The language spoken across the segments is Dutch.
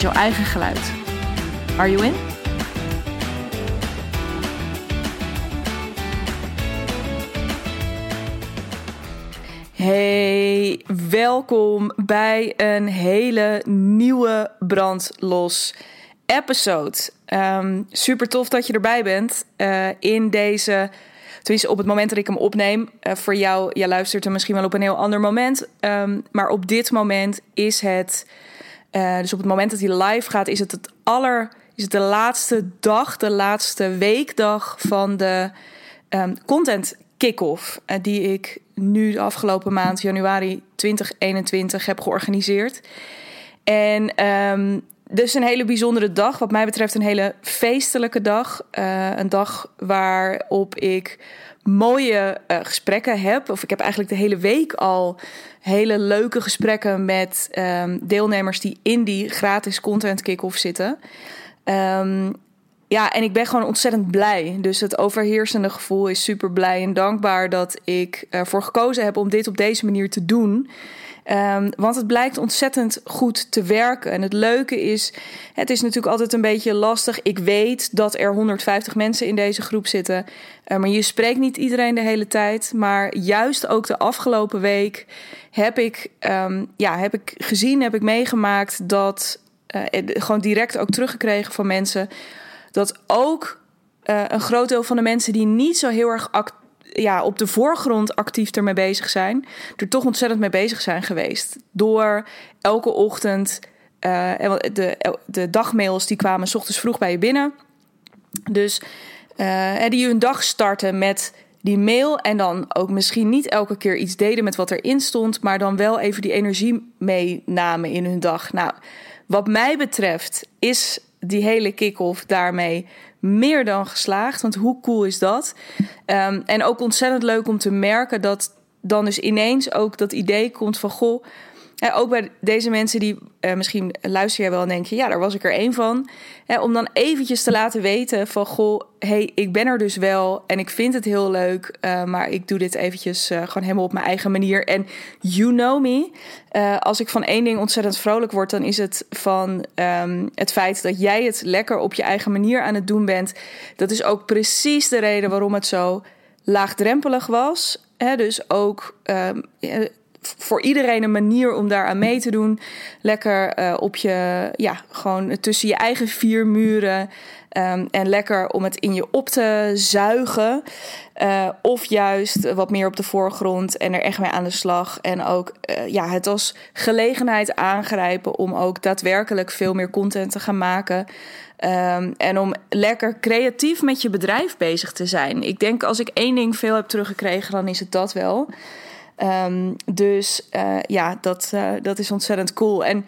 jouw eigen geluid. Are you in? Hey, welkom bij een hele nieuwe Brandlos episode. Um, super tof dat je erbij bent uh, in deze. Tenminste, op het moment dat ik hem opneem. Uh, voor jou, jij luistert er misschien wel op een heel ander moment. Um, maar op dit moment is het. Uh, dus op het moment dat hij live gaat, is het het aller. Is het de laatste dag, de laatste weekdag van de um, content kick-off. die ik nu de afgelopen maand, januari 2021, heb georganiseerd. En um, dus een hele bijzondere dag. Wat mij betreft een hele feestelijke dag. Uh, een dag waarop ik mooie uh, gesprekken heb. Of ik heb eigenlijk de hele week al hele leuke gesprekken met um, deelnemers die in die gratis content kick-off zitten. Um, ja, en ik ben gewoon ontzettend blij. Dus het overheersende gevoel is super blij en dankbaar dat ik ervoor gekozen heb om dit op deze manier te doen. Um, want het blijkt ontzettend goed te werken. En het leuke is, het is natuurlijk altijd een beetje lastig. Ik weet dat er 150 mensen in deze groep zitten. Uh, maar je spreekt niet iedereen de hele tijd. Maar juist ook de afgelopen week heb ik, um, ja, heb ik gezien, heb ik meegemaakt dat. Uh, gewoon direct ook teruggekregen van mensen. Dat ook uh, een groot deel van de mensen die niet zo heel erg actief ja, op de voorgrond actief ermee bezig zijn, er toch ontzettend mee bezig zijn geweest. Door elke ochtend, uh, de, de dagmails die kwamen s ochtends vroeg bij je binnen. Dus uh, die hun dag starten met die mail en dan ook misschien niet elke keer iets deden met wat erin stond, maar dan wel even die energie meenamen in hun dag. Nou, wat mij betreft is die hele kick-off daarmee meer dan geslaagd. Want hoe cool is dat? Um, en ook ontzettend leuk om te merken dat dan dus ineens ook dat idee komt van goh. Ook bij deze mensen die uh, misschien luister wel en denk je, ja, daar was ik er één van. om dan eventjes te laten weten van, goh, hey, ik ben er dus wel en ik vind het heel leuk, uh, maar ik doe dit eventjes uh, gewoon helemaal op mijn eigen manier. En you know me, als ik van één ding ontzettend vrolijk word, dan is het van um, het feit dat jij het lekker op je eigen manier aan het doen bent. Dat is ook precies de reden waarom het zo laagdrempelig was. Dus ook um, voor iedereen een manier om daar aan mee te doen. Lekker uh, op je, ja, gewoon tussen je eigen vier muren. Um, en lekker om het in je op te zuigen. Uh, of juist wat meer op de voorgrond en er echt mee aan de slag. En ook uh, ja, het als gelegenheid aangrijpen om ook daadwerkelijk veel meer content te gaan maken. Um, en om lekker creatief met je bedrijf bezig te zijn. Ik denk als ik één ding veel heb teruggekregen, dan is het dat wel. Um, dus uh, ja, dat, uh, dat is ontzettend cool. En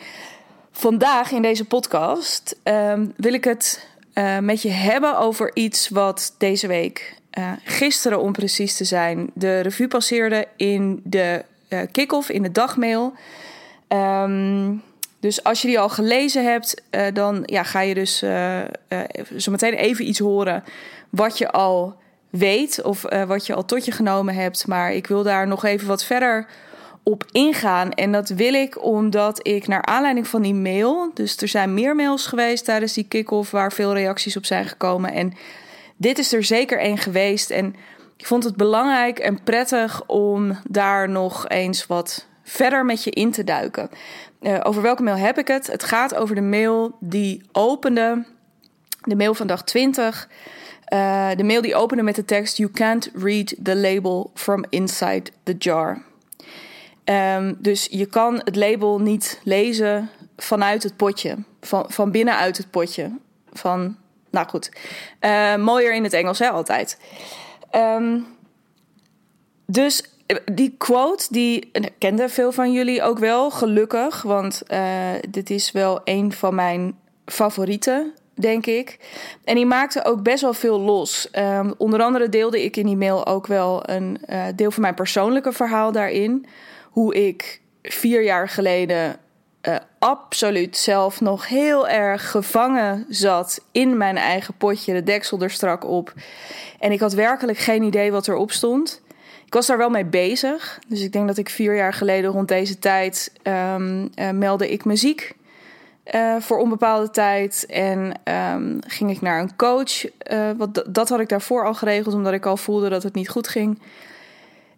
vandaag in deze podcast um, wil ik het uh, met je hebben over iets wat deze week, gisteren om precies te zijn, de revue passeerde in de kick-off, in de dagmail. Um, dus als je die al gelezen hebt, dan ja, ga je dus zo meteen even iets horen wat je al weet of uh, wat je al tot je genomen hebt. Maar ik wil daar nog even wat verder op ingaan. En dat wil ik omdat ik naar aanleiding van die mail. Dus er zijn meer mails geweest tijdens die kick-off waar veel reacties op zijn gekomen. En dit is er zeker één geweest. En ik vond het belangrijk en prettig om daar nog eens wat verder met je in te duiken. Uh, over welke mail heb ik het? Het gaat over de mail die opende. De mail van dag 20. Uh, de mail die opende met de tekst: You can't read the label from inside the jar. Um, dus je kan het label niet lezen vanuit het potje, van, van binnenuit het potje. Van, nou goed, uh, mooier in het Engels, hè, altijd. Um, dus die quote, die kenden veel van jullie ook wel, gelukkig. Want dit is wel een van mijn favorieten, denk ik. En die maakte ook best wel veel los. Um, onder andere deelde ik in die mail ook wel een uh, deel van mijn persoonlijke verhaal daarin. Hoe ik vier jaar geleden uh, absoluut zelf nog heel erg gevangen zat in mijn eigen potje, de deksel er strak op. En ik had werkelijk geen idee wat erop stond. Ik was daar wel mee bezig. Dus ik denk dat ik vier jaar geleden rond deze tijd um, meldde ik muziek uh, voor onbepaalde tijd. En um, ging ik naar een coach. Uh, wat, dat had ik daarvoor al geregeld, omdat ik al voelde dat het niet goed ging.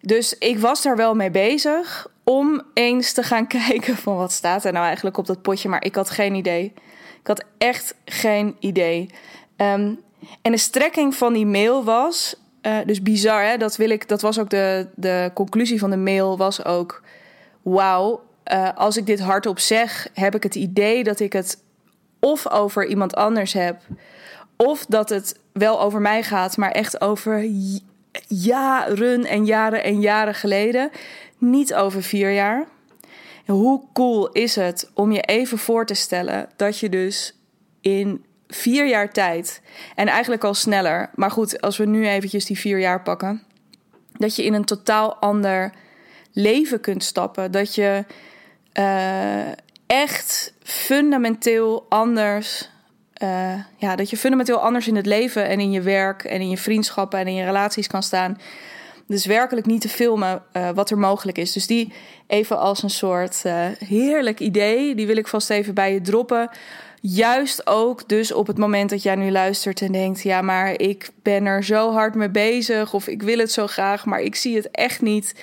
Dus ik was daar wel mee bezig om eens te gaan kijken van wat staat er nou eigenlijk op dat potje. Maar ik had geen idee. Ik had echt geen idee. Um, en de strekking van die mail was, uh, dus bizar hè, dat wil ik, dat was ook de, de conclusie van de mail, was ook, wauw, uh, als ik dit hardop zeg, heb ik het idee dat ik het of over iemand anders heb, of dat het wel over mij gaat, maar echt over jaren en jaren en jaren geleden, niet over vier jaar. Hoe cool is het om je even voor te stellen dat je dus in vier jaar tijd, en eigenlijk al sneller, maar goed, als we nu eventjes die vier jaar pakken, dat je in een totaal ander leven kunt stappen. Dat je uh, echt fundamenteel anders. Uh, ja, dat je fundamenteel anders in het leven en in je werk en in je vriendschappen en in je relaties kan staan. Dus werkelijk niet te filmen uh, wat er mogelijk is. Dus die even als een soort heerlijk idee, die wil ik vast even bij je droppen. Juist ook dus op het moment dat jij nu luistert en denkt: ja, maar ik ben er zo hard mee bezig of ik wil het zo graag, maar ik zie het echt niet.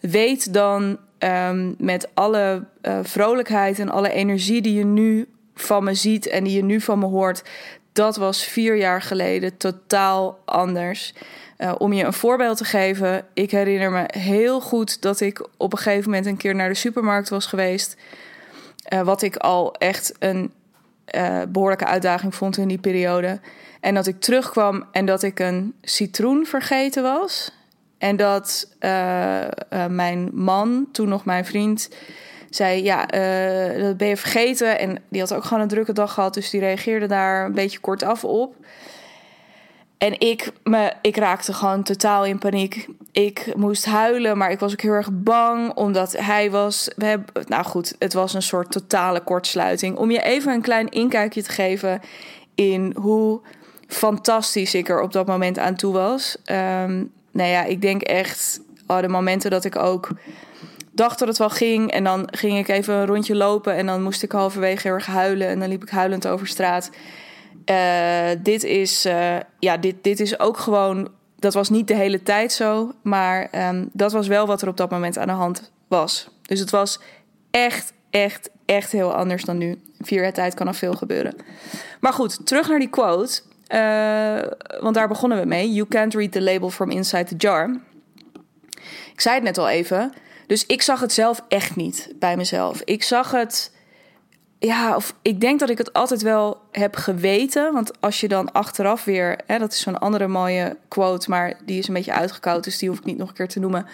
Weet dan um, met alle uh, vrolijkheid en alle energie die je nu van me ziet en die je nu van me hoort, dat was vier jaar geleden totaal anders. Uh, om je een voorbeeld te geven, ik herinner me heel goed dat ik op een gegeven moment een keer naar de supermarkt was geweest. Uh, wat ik al echt een behoorlijke uitdaging vond in die periode. En dat ik terugkwam en dat ik een citroen vergeten was. En dat uh, uh, mijn man, toen nog mijn vriend, zei: Ja, dat ben je vergeten. En die had ook gewoon een drukke dag gehad, dus die reageerde daar een beetje kortaf op. En ik, me, ik raakte gewoon totaal in paniek. Ik moest huilen, maar ik was ook heel erg bang. Omdat hij was. We hebben, nou goed, het was een soort totale kortsluiting. Om je even een klein inkijkje te geven in hoe fantastisch ik er op dat moment aan toe was. Um, nou ja, ik denk echt. Oh, de momenten dat ik ook dacht dat het wel ging. En dan ging ik even een rondje lopen. En dan moest ik halverwege heel erg huilen. En dan liep ik huilend over straat. Uh, dit, is, uh, ja, dit, dit is ook gewoon. Dat was niet de hele tijd zo. Maar um, dat was wel wat er op dat moment aan de hand was. Dus het was echt, echt, echt heel anders dan nu. Vier jaar tijd kan er veel gebeuren. Maar goed, terug naar die quote. Uh, want daar begonnen we mee. You can't read the label from inside the jar. Ik zei het net al even. Dus ik zag het zelf echt niet bij mezelf. Ik zag het ja, of ik denk dat ik het altijd wel heb geweten. Want als je dan achteraf weer, hè, dat is zo'n andere mooie quote, maar die is een beetje uitgekoud, dus die hoef ik niet nog een keer te noemen.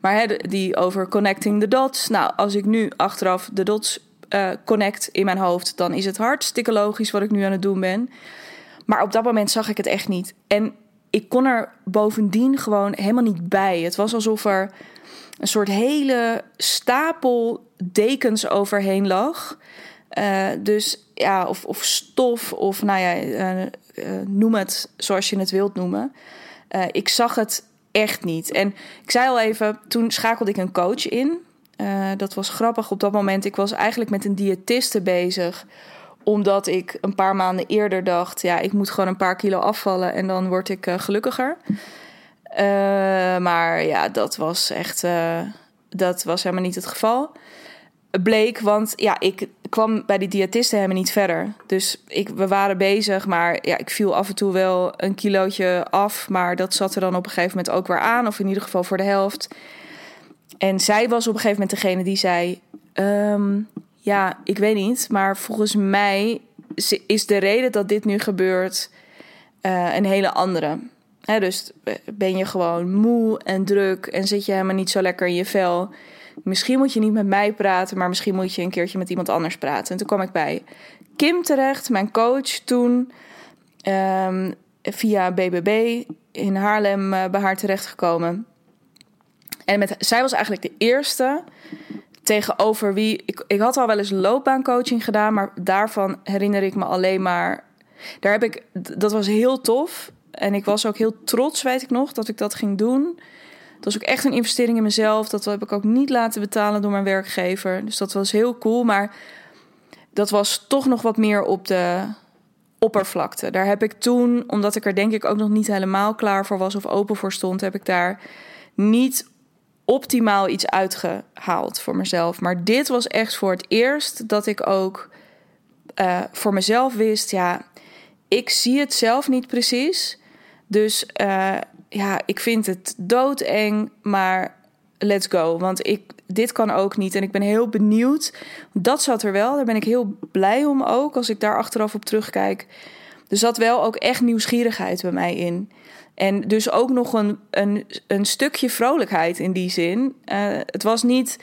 Maar hè, die over connecting the dots. Nou, als ik nu achteraf de dots uh, connect in mijn hoofd, dan is het hartstikke logisch wat ik nu aan het doen ben. Maar op dat moment zag ik het echt niet. En ik kon er bovendien gewoon helemaal niet bij. Het was alsof er een soort hele stapel dekens overheen lag. Uh, dus ja, of, of stof, of nou ja, uh, uh, noem het zoals je het wilt noemen. ik zag het echt niet. En ik zei al even, toen schakelde ik een coach in. dat was grappig op dat moment. Ik was eigenlijk met een diëtiste bezig omdat ik een paar maanden eerder dacht: ja, ik moet gewoon een paar kilo afvallen en dan word ik gelukkiger. maar ja, dat was echt. dat was helemaal niet het geval bleek, want ja, ik kwam bij die diëtisten helemaal niet verder. Dus ik, we waren bezig, maar ja, ik viel af en toe wel een kilootje af. Maar dat zat er dan op een gegeven moment ook weer aan, of in ieder geval voor de helft. En zij was op een gegeven moment degene die zei: um, Ja, ik weet niet, maar volgens mij is de reden dat dit nu gebeurt uh, een hele andere. dus ben je gewoon moe en druk en zit je helemaal niet zo lekker in je vel. Misschien moet je niet met mij praten, maar misschien moet je een keertje met iemand anders praten. En toen kwam ik bij Kim terecht, mijn coach toen. Ehm, via BBB in Haarlem uh, bij haar terechtgekomen. En met, zij was eigenlijk de eerste tegenover wie. Ik, ik had al wel eens loopbaancoaching gedaan, maar daarvan herinner ik me alleen maar. Daar heb ik, dat was heel tof. En ik was ook heel trots, weet ik nog, dat ik dat ging doen. Dat was ook echt een investering in mezelf. Dat heb ik ook niet laten betalen door mijn werkgever. Dus dat was heel cool. Maar dat was toch nog wat meer op de oppervlakte. Daar heb ik toen, omdat ik er denk ik ook nog niet helemaal klaar voor was of open voor stond, heb ik daar niet optimaal iets uitgehaald voor mezelf. Maar dit was echt voor het eerst dat ik ook uh, voor mezelf wist, ja, ik zie het zelf niet precies. Dus uh, ja, ik vind het doodeng, maar let's go. Want ik, dit kan ook niet. En ik ben heel benieuwd. Dat zat er wel. Daar ben ik heel blij om ook. Als ik daar achteraf op terugkijk. Er zat wel ook echt nieuwsgierigheid bij mij in. En dus ook nog een, een, een stukje vrolijkheid in die zin. Uh, het was niet.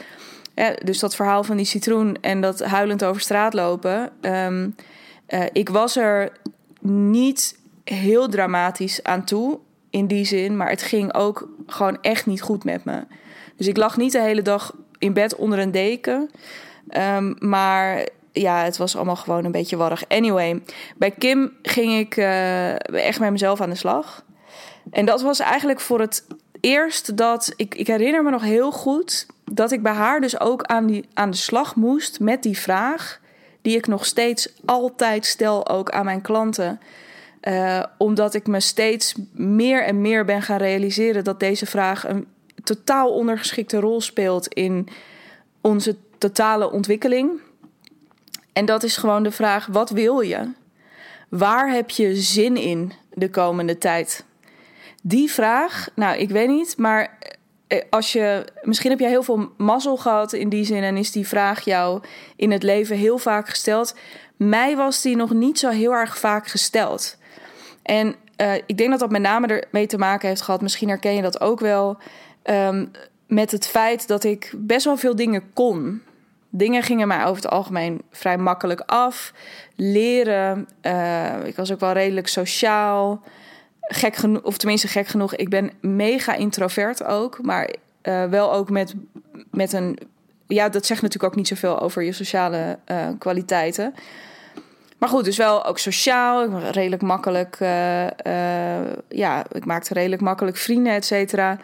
Ja, dus dat verhaal van die citroen en dat huilend over straat lopen. Um, uh, ik was er niet heel dramatisch aan toe in die zin. Maar het ging ook gewoon echt niet goed met me. Dus ik lag niet de hele dag in bed onder een deken. Um, maar ja, het was allemaal gewoon een beetje warrig. Anyway, bij Kim ging ik echt met mezelf aan de slag. En dat was eigenlijk voor het eerst dat ik, ik herinner me nog heel goed dat ik bij haar dus ook aan, die, aan de slag moest met die vraag, die ik nog steeds altijd stel, ook aan mijn klanten. Uh, omdat ik me steeds meer en meer ben gaan realiseren dat deze vraag een totaal ondergeschikte rol speelt in onze totale ontwikkeling. En dat is gewoon de vraag: wat wil je? Waar heb je zin in de komende tijd? Die vraag, nou, ik weet niet, maar eh, als je, misschien heb je heel veel mazzel gehad in die zin en is die vraag jou in het leven heel vaak gesteld. Mij was die nog niet zo heel erg vaak gesteld. En uh, ik denk dat dat met name ermee te maken heeft gehad, misschien herken je dat ook wel, um, met het feit dat ik best wel veel dingen kon. Dingen gingen mij over het algemeen vrij makkelijk af. Leren, ik was ook wel redelijk sociaal. Gek genoeg, of tenminste gek genoeg, ik ben mega introvert ook, maar uh, wel ook met, met een. Ja, dat zegt natuurlijk ook niet zoveel over je sociale uh, kwaliteiten. Maar goed, dus wel ook sociaal. Redelijk makkelijk. Uh, ja, ik maakte redelijk makkelijk vrienden, et cetera.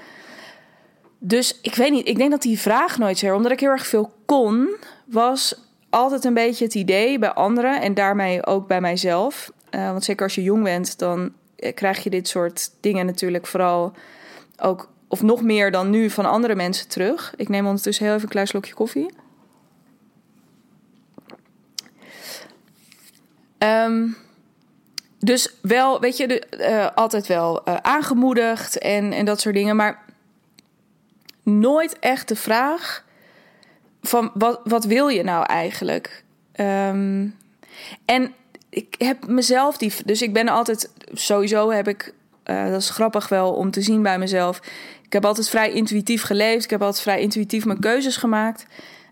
Dus ik weet niet. Ik denk dat die vraag nooit zo. Omdat ik heel erg veel kon, was altijd een beetje het idee bij anderen en daarmee ook bij mijzelf. Want zeker als je jong bent, dan krijg je dit soort dingen natuurlijk vooral ook, of nog meer dan nu, van andere mensen terug. Ik neem ondertussen heel even een klein slokje koffie. Um, dus wel, weet je, de, uh, altijd wel uh, aangemoedigd en, en dat soort dingen. Maar nooit echt de vraag van wat, wat wil je nou eigenlijk? Um, en ik heb mezelf die. Dus ik ben altijd. Sowieso heb ik. Uh, dat is grappig wel om te zien bij mezelf. Ik heb altijd vrij intuïtief geleefd. Ik heb altijd vrij intuïtief mijn keuzes gemaakt.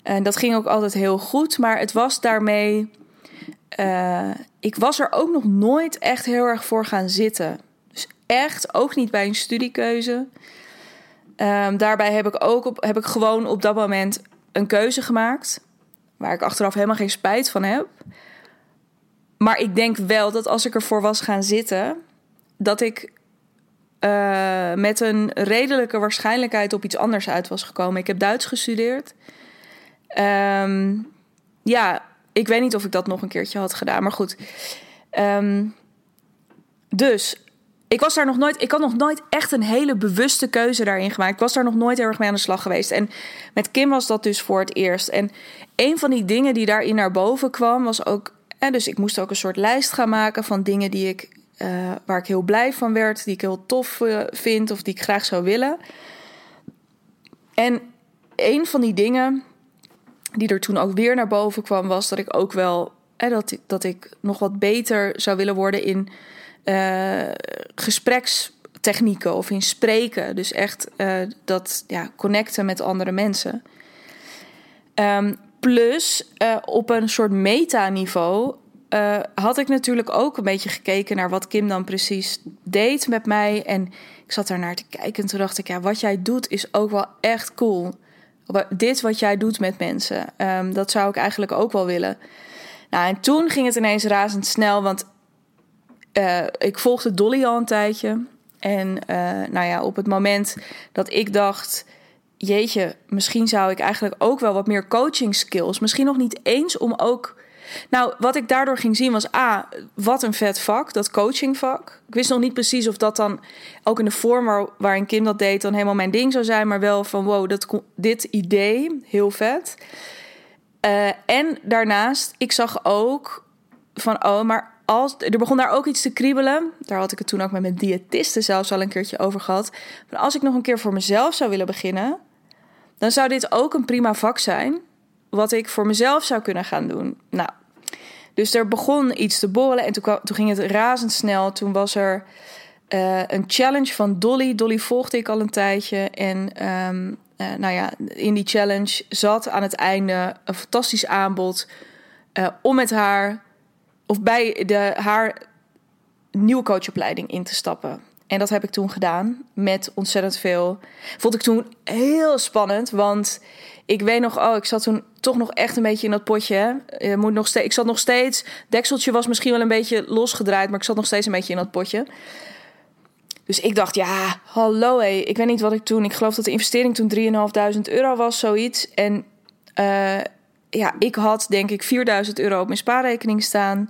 En dat ging ook altijd heel goed. Maar het was daarmee uh, ik was er ook nog nooit echt heel erg voor gaan zitten. Dus echt ook niet bij een studiekeuze. Um, daarbij heb ik ook heb ik gewoon op dat moment een keuze gemaakt. Waar ik achteraf helemaal geen spijt van heb. Maar ik denk wel dat als ik ervoor was gaan zitten, dat ik uh, met een redelijke waarschijnlijkheid op iets anders uit was gekomen. Ik heb Duits gestudeerd. Um, ja, ik weet niet of ik dat nog een keertje had gedaan, maar goed. Um, dus ik was daar nog nooit. Ik had nog nooit echt een hele bewuste keuze daarin gemaakt. Ik was daar nog nooit erg mee aan de slag geweest. En met Kim was dat dus voor het eerst. En een van die dingen die daarin naar boven kwam, was ook. Dus ik moest ook een soort lijst gaan maken van dingen die ik. Uh, waar ik heel blij van werd, die ik heel tof uh, vind of die ik graag zou willen. En een van die dingen die er toen ook weer naar boven kwam, was dat ik ook wel dat, dat ik nog wat beter zou willen worden in uh, gespreks technieken of in spreken. Dus echt dat ja, connecten met andere mensen. Um, plus uh, op een soort metaniveau uh, had ik natuurlijk ook een beetje gekeken naar wat Kim dan precies deed met mij. En ik zat daar naar te kijken en toen dacht ik, ja, wat jij doet is ook wel echt cool. Dit wat jij doet met mensen, um, dat zou ik eigenlijk ook wel willen. Nou, en toen ging het ineens razendsnel, want uh, ik volgde Dolly al een tijdje. En nou ja, op het moment dat ik dacht, jeetje, misschien zou ik eigenlijk ook wel wat meer coaching skills. Misschien nog niet eens om ook. Nou, wat ik daardoor ging zien was: A, wat een vet vak, dat coachingvak. Ik wist nog niet precies of dat dan ook in de vorm waar, waarin Kim dat deed, dan helemaal mijn ding zou zijn. Maar wel van: wow, dat, dit idee, heel vet. Uh, en daarnaast, ik zag ook van: oh, maar als, er begon daar ook iets te kriebelen. Daar had ik het toen ook met mijn diëtiste zelfs al een keertje over gehad. Maar als ik nog een keer voor mezelf zou willen beginnen, dan zou dit ook een prima vak zijn. Wat ik voor mezelf zou kunnen gaan doen. Nou, dus er begon iets te borrelen en toen, toen ging het razendsnel. Toen was er uh, een challenge van Dolly. Dolly volgde ik al een tijdje. En um, uh, nou ja, in die challenge zat aan het einde een fantastisch aanbod uh, om met haar of bij de, haar nieuwe coachopleiding in te stappen. En dat heb ik toen gedaan met ontzettend veel. Vond ik toen heel spannend, want ik weet nog, oh, ik zat toen toch nog echt een beetje in dat potje. Je moet nog steeds, ik zat nog steeds, dekseltje was misschien wel een beetje losgedraaid, maar ik zat nog steeds een beetje in dat potje. Dus ik dacht, ja, hallo hé, ik weet niet wat ik toen, ik geloof dat de investering toen 3.500 euro was, zoiets. En uh, ja, ik had denk ik 4000 euro op mijn spaarrekening staan.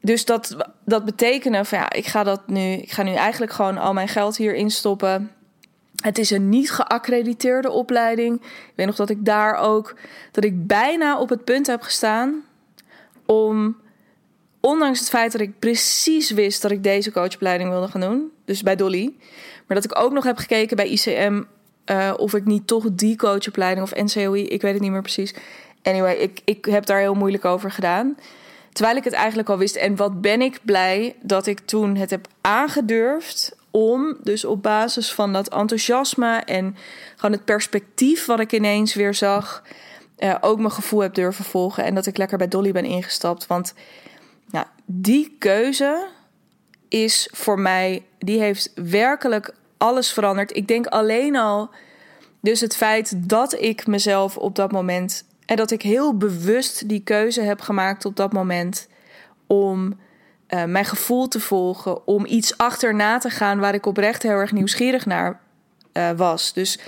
Dus dat, dat betekende van ja, ik ga dat nu, ik ga nu eigenlijk gewoon al mijn geld hierin stoppen. Het is een niet geaccrediteerde opleiding. Ik weet nog dat ik daar ook, dat ik bijna op het punt heb gestaan om, ondanks het feit dat ik precies wist dat ik deze coachopleiding wilde gaan doen, dus bij Dolly, maar dat ik ook nog heb gekeken bij ICM uh, of ik niet toch die coachopleiding of NCOI, ik weet het niet meer precies. Anyway, ik, ik heb daar heel moeilijk over gedaan. Terwijl ik het eigenlijk al wist. En wat ben ik blij dat ik toen het heb aangedurfd om dus op basis van dat enthousiasme en gewoon het perspectief wat ik ineens weer zag, uh, ook mijn gevoel heb durven volgen en dat ik lekker bij Dolly ben ingestapt. Want nou, die keuze is voor mij, die heeft werkelijk alles veranderd. Ik denk alleen al, dus het feit dat ik mezelf op dat moment en dat ik heel bewust die keuze heb gemaakt op dat moment om uh, mijn gevoel te volgen, om iets achterna te gaan waar ik oprecht heel erg nieuwsgierig naar uh, was. Dus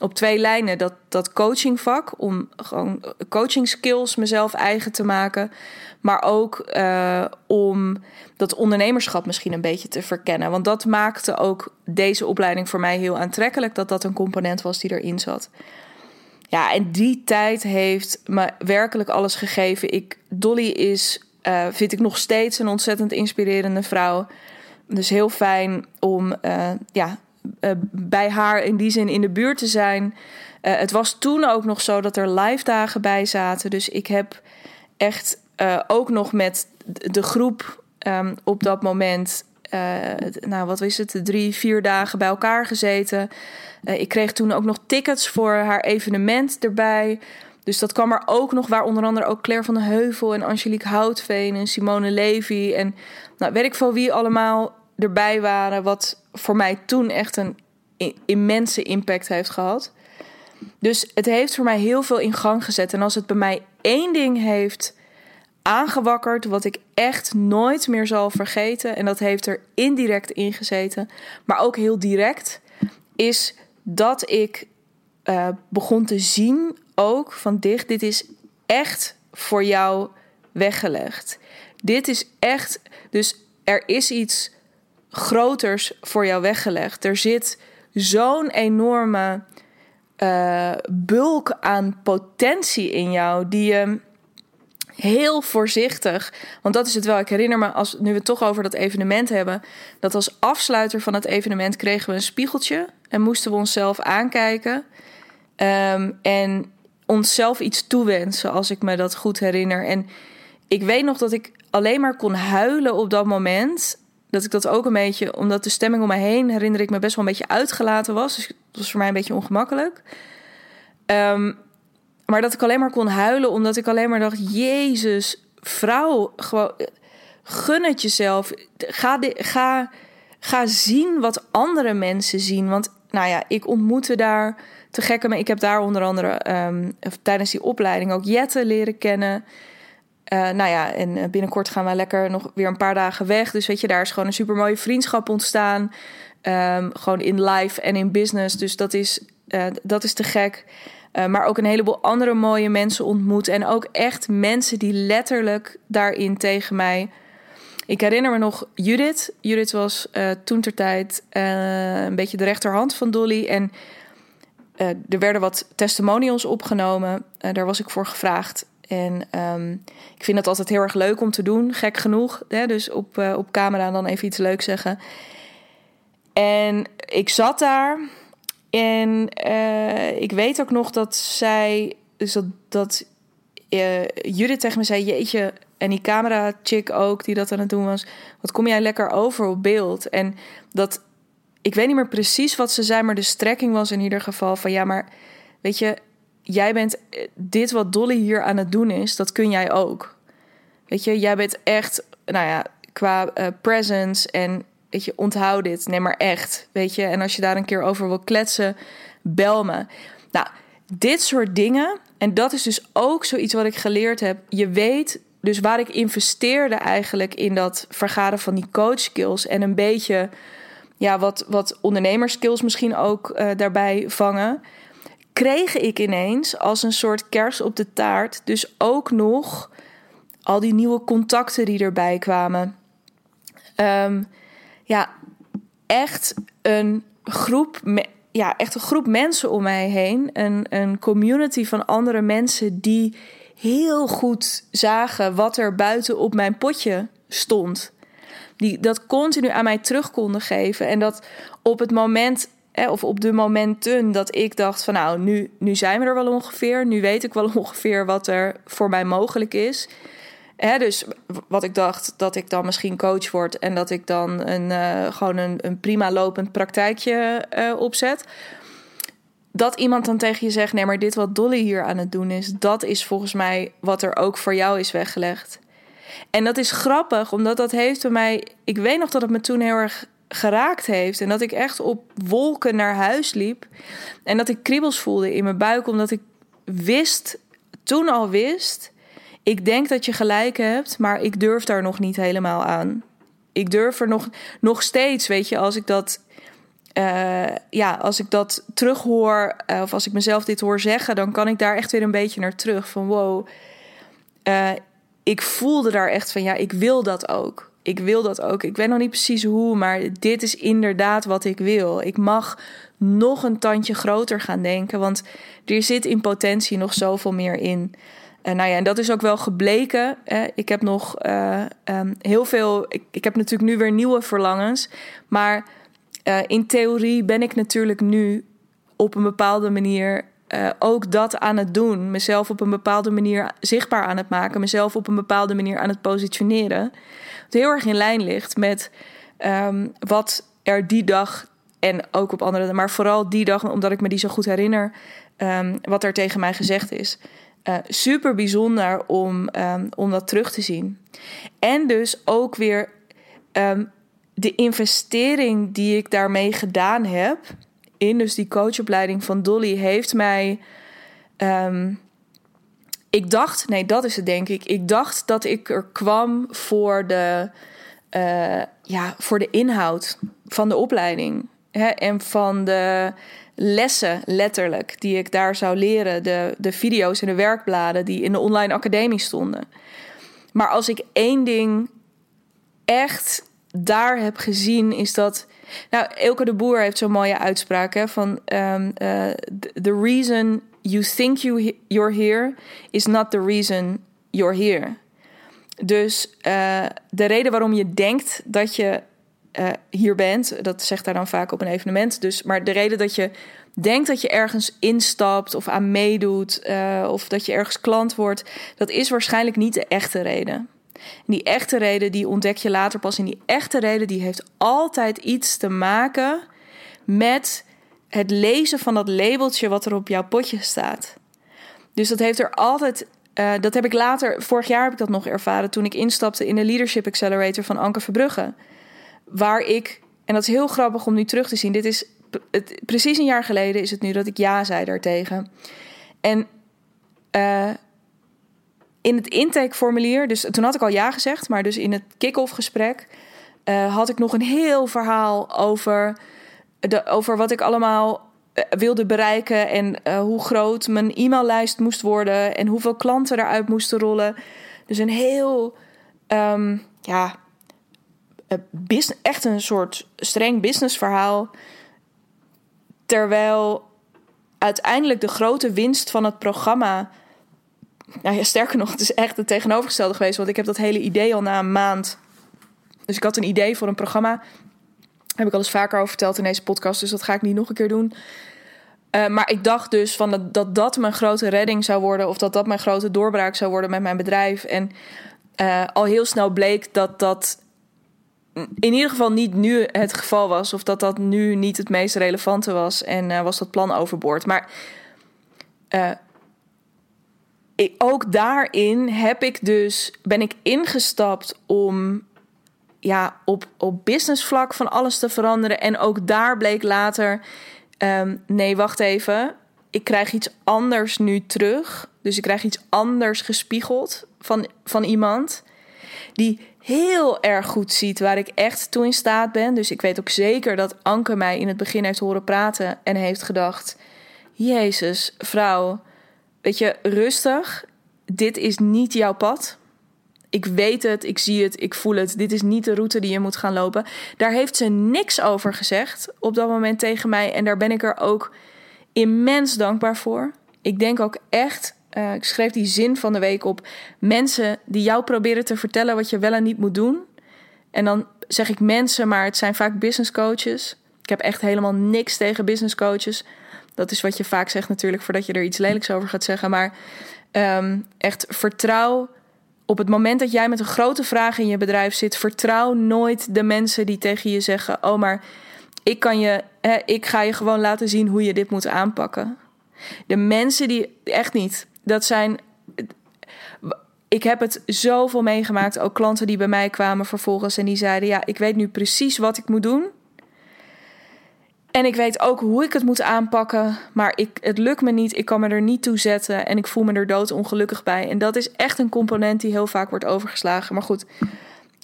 op twee lijnen dat, dat coachingvak, om gewoon coaching skills mezelf eigen te maken. Maar ook uh, om dat ondernemerschap misschien een beetje te verkennen. Want dat maakte ook deze opleiding voor mij heel aantrekkelijk, dat dat een component was die erin zat. Ja, en die tijd heeft me werkelijk alles gegeven. Ik, Dolly is, uh, vind ik nog steeds een ontzettend inspirerende vrouw. Dus heel fijn om uh, ja, uh, bij haar in die zin in de buurt te zijn. het was toen ook nog zo dat er live dagen bij zaten. Dus ik heb echt ook nog met de groep um, op dat moment uh, nou, wat is het, drie, vier dagen bij elkaar gezeten. Uh, ik kreeg toen ook nog tickets voor haar evenement erbij. Dus dat kwam er ook nog, waar onder andere ook Claire van de Heuvel en Angelique Houtveen en Simone Levy en nou, weet ik veel wie allemaal erbij waren. Wat voor mij toen echt een immense impact heeft gehad. Dus het heeft voor mij heel veel in gang gezet. En als het bij mij één ding heeft aangewakkerd, wat ik echt nooit meer zal vergeten. En dat heeft er indirect in gezeten, maar ook heel direct, is dat ik uh, begon te zien ook van dicht, dit is echt voor jou weggelegd. Dit is echt, dus er is iets groters voor jou weggelegd. Er zit zo'n enorme uh, bulk aan potentie in jou die je heel voorzichtig. Want dat is het wel. Ik herinner me, als nu we het toch over dat evenement hebben, dat als afsluiter van het evenement kregen we een spiegeltje en moesten we onszelf aankijken um, en onszelf iets toewensen, als ik me dat goed herinner. En ik weet nog dat ik alleen maar kon huilen op dat moment. dat ik dat ook een beetje, omdat de stemming om mij heen, herinner ik me best wel een beetje uitgelaten was. Dus dat was voor mij een beetje ongemakkelijk. Ehm, maar dat ik alleen maar kon huilen, omdat ik alleen maar dacht: Jezus, vrouw, gewoon gun het jezelf. Ga, ga, ga zien wat andere mensen zien. Want nou ja, ik ontmoette daar te gekke mee. Ik heb daar onder andere um, tijdens die opleiding ook Jette leren kennen. Uh, nou ja, en eh, binnenkort gaan we lekker nog weer een paar dagen weg. Dus weet je, daar is gewoon een super mooie vriendschap ontstaan. Um, gewoon in life en in business. Dus dat is, uh, dat is te gek. Uh, maar ook een heleboel andere mooie mensen ontmoet. En ook echt mensen die letterlijk daarin tegen mij. Ik herinner me nog Judith. Judith was uh, toen ter tijd een beetje de rechterhand van Dolly. En er werden wat testimonials opgenomen. daar was ik voor gevraagd. En um, ik vind het altijd heel erg leuk om te doen, gek genoeg. Hè? Dus op, op camera dan even iets leuks zeggen. En ik zat daar en uh, ik weet ook nog dat zij, dus dat, dat uh, Judith tegen me zei: Jeetje, en die camera-chick ook, die dat aan het doen was. Wat kom jij lekker over op beeld? En dat, ik weet niet meer precies wat ze zei, maar de strekking was in ieder geval van ja, maar weet je, jij bent eh, dit wat Dolly hier aan het doen is, dat kun jij ook. Weet je, jij bent echt, nou ja, qua presence en weet je, onthoud dit, neem maar echt, weet je. En als je daar een keer over wil kletsen, bel me. Nou, dit soort dingen, en dat is dus ook zoiets wat ik geleerd heb. Je weet dus waar ik investeerde eigenlijk in dat vergaren van die coach skills en een beetje, ja, wat, wat ondernemerskills misschien ook uh, daarbij vangen kreeg ik ineens als een soort kers op de taart dus ook nog al die nieuwe contacten die erbij kwamen. Um, ja, echt een groep, ja, echt een groep mensen om mij heen. Een, een community van andere mensen die heel goed zagen wat er buiten op mijn potje stond. Die dat continu aan mij terug konden geven. En dat op het moment of op de momenten dat ik dacht van nou, nu, nu zijn we er wel ongeveer. Nu weet ik wel ongeveer wat er voor mij mogelijk is. Dus wat ik dacht, dat ik dan misschien coach word en dat ik dan een, uh, gewoon een, een prima lopend praktijkje uh, opzet. Dat iemand dan tegen je zegt: nee, maar dit wat Dolly hier aan het doen is, dat is volgens mij wat er ook voor jou is weggelegd. En dat is grappig, omdat dat heeft bij mij. Ik weet nog dat het me toen heel erg geraakt heeft. En dat ik echt op wolken naar huis liep. En dat ik kriebels voelde in mijn buik, omdat ik wist, toen al wist. Ik denk dat je gelijk hebt, maar ik durf daar nog niet helemaal aan. Ik durf er nog, nog steeds, weet je, als ik dat. Uh, ja, als ik dat terughoor, uh, of als ik mezelf dit hoor zeggen, dan kan ik daar echt weer een beetje naar terug. Van wow, uh, ik voelde daar echt van ja, ik wil dat ook ik wil dat ook. Ik weet nog niet precies hoe, maar dit is inderdaad wat ik wil. Ik mag nog een tandje groter gaan denken, want er zit in potentie nog zoveel meer in. En nou ja, en dat is ook wel gebleken. Ik heb nog uh, um, heel veel. Ik, ik, heb natuurlijk nu weer nieuwe verlangens. Maar uh, in theorie ben ik natuurlijk nu op een bepaalde manier ook dat aan het doen. Mezelf op een bepaalde manier zichtbaar aan het maken. Mezelf op een bepaalde manier aan het positioneren heel erg in lijn ligt met um, wat er die dag en ook op andere, maar vooral die dag, omdat ik me die zo goed herinner, um, wat er tegen mij gezegd is. Uh, super bijzonder om, um, om dat terug te zien. En dus ook weer de investering die ik daarmee gedaan heb, in dus die coachopleiding van Dolly, heeft mij. Um, ik dacht, nee, dat is het denk ik. Ik dacht dat ik er kwam voor de, uh, ja, voor de inhoud van de opleiding. Hè, en van de lessen, letterlijk, die ik daar zou leren. De, de video's en de werkbladen die in de online academie stonden. Maar als ik één ding echt daar heb gezien, is dat. Nou, Elke de Boer heeft zo'n mooie uitspraak hè, van um, the reason you think you you're here is not the reason you're here. Dus uh, de reden waarom je denkt dat je uh, hier bent, dat zegt daar dan vaak op een evenement. Dus, maar de reden dat je denkt dat je ergens instapt of aan meedoet uh, of dat je ergens klant wordt, dat is waarschijnlijk niet de echte reden. En die echte reden, die ontdek je later pas. En die echte reden, die heeft altijd iets te maken met het lezen van dat labeltje wat er op jouw potje staat. Dus dat heeft er altijd. Uh, dat heb ik later, vorig jaar heb ik dat nog ervaren toen ik instapte in de Leadership Accelerator van Anke Verbrugge. Waar ik, en dat is heel grappig om nu terug te zien, dit is het, precies een jaar geleden is het nu dat ik ja zei daartegen. En uh, in het intakeformulier, dus toen had ik al ja gezegd, maar dus in het kick-off gesprek uh, had ik nog een heel verhaal over, de, over wat ik allemaal uh, wilde bereiken en hoe groot mijn e-maillijst moest worden en hoeveel klanten eruit moesten rollen. Dus een heel, um, ja, echt een soort streng businessverhaal. Terwijl uiteindelijk de grote winst van het programma nou ja, sterker nog, het is echt het tegenovergestelde geweest. Want ik heb dat hele idee al na een maand. Dus ik had een idee voor een programma. heb ik al eens vaker over verteld in deze podcast. Dus dat ga ik niet nog een keer doen. Uh, maar ik dacht dus van dat, dat, dat mijn grote redding zou worden. Of dat dat mijn grote doorbraak zou worden met mijn bedrijf. En uh, al heel snel bleek dat dat in ieder geval niet nu het geval was. Of dat dat nu niet het meest relevante was. En uh, was dat plan overboord. Maar ik, ook daarin heb ik dus, ben ik ingestapt om ja, op, op businessvlak van alles te veranderen. En ook daar bleek later, um, nee, wacht even. Ik krijg iets anders nu terug. Dus ik krijg iets anders gespiegeld van, van iemand die heel erg goed ziet waar ik echt toe in staat ben. Dus ik weet ook zeker dat Anke mij in het begin heeft horen praten en heeft gedacht: Jezus, vrouw, weet je, rustig. Dit is niet jouw pad. Ik weet het, ik zie het, ik voel het. Dit is niet de route die je moet gaan lopen. Daar heeft ze niks over gezegd op dat moment tegen mij. En daar ben ik er ook immens dankbaar voor. Ik denk ook echt, uh, ik schreef die zin van de week op. Mensen die jou proberen te vertellen wat je wel en niet moet doen. En dan zeg ik mensen, maar het zijn vaak business coaches. Ik heb echt helemaal niks tegen business coaches. Dat is wat je vaak zegt natuurlijk voordat je er iets lelijks over gaat zeggen. Maar um, echt vertrouw op het moment dat jij met een grote vraag in je bedrijf zit, vertrouw nooit de mensen die tegen je zeggen: Oh, maar ik kan je, hè, ik ga je gewoon laten zien hoe je dit moet aanpakken. De mensen die echt niet, dat zijn. Ik heb het zoveel meegemaakt, ook klanten die bij mij kwamen vervolgens en die zeiden: Ja, ik weet nu precies wat ik moet doen. En ik weet ook hoe ik het moet aanpakken, maar ik, het lukt me niet. Ik kan me er niet toe zetten en ik voel me er dood ongelukkig bij. En dat is echt een component die heel vaak wordt overgeslagen. Maar goed,